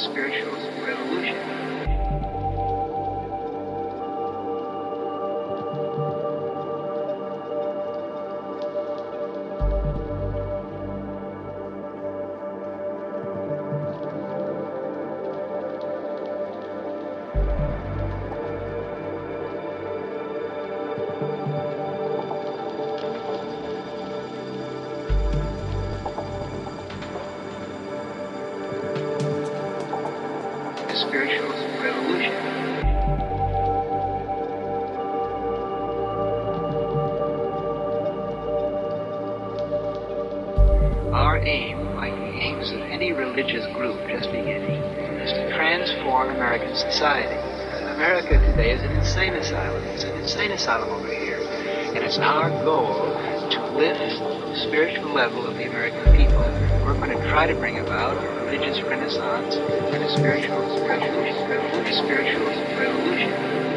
spiritual revolution. The spiritual revolution. Our aim, like the aims of any religious group just beginning, is to transform American society. America today is an insane asylum. It's an insane asylum over here. And it's our goal to lift the spiritual level of the American people. We're going to try to bring about a religious renaissance and a spiritual revolution. revolution spiritual revolution.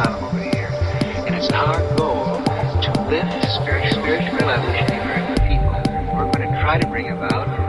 Asylum over here. And it's our goal to lift the spiritual, spiritual revolution American people. We're going to try to bring about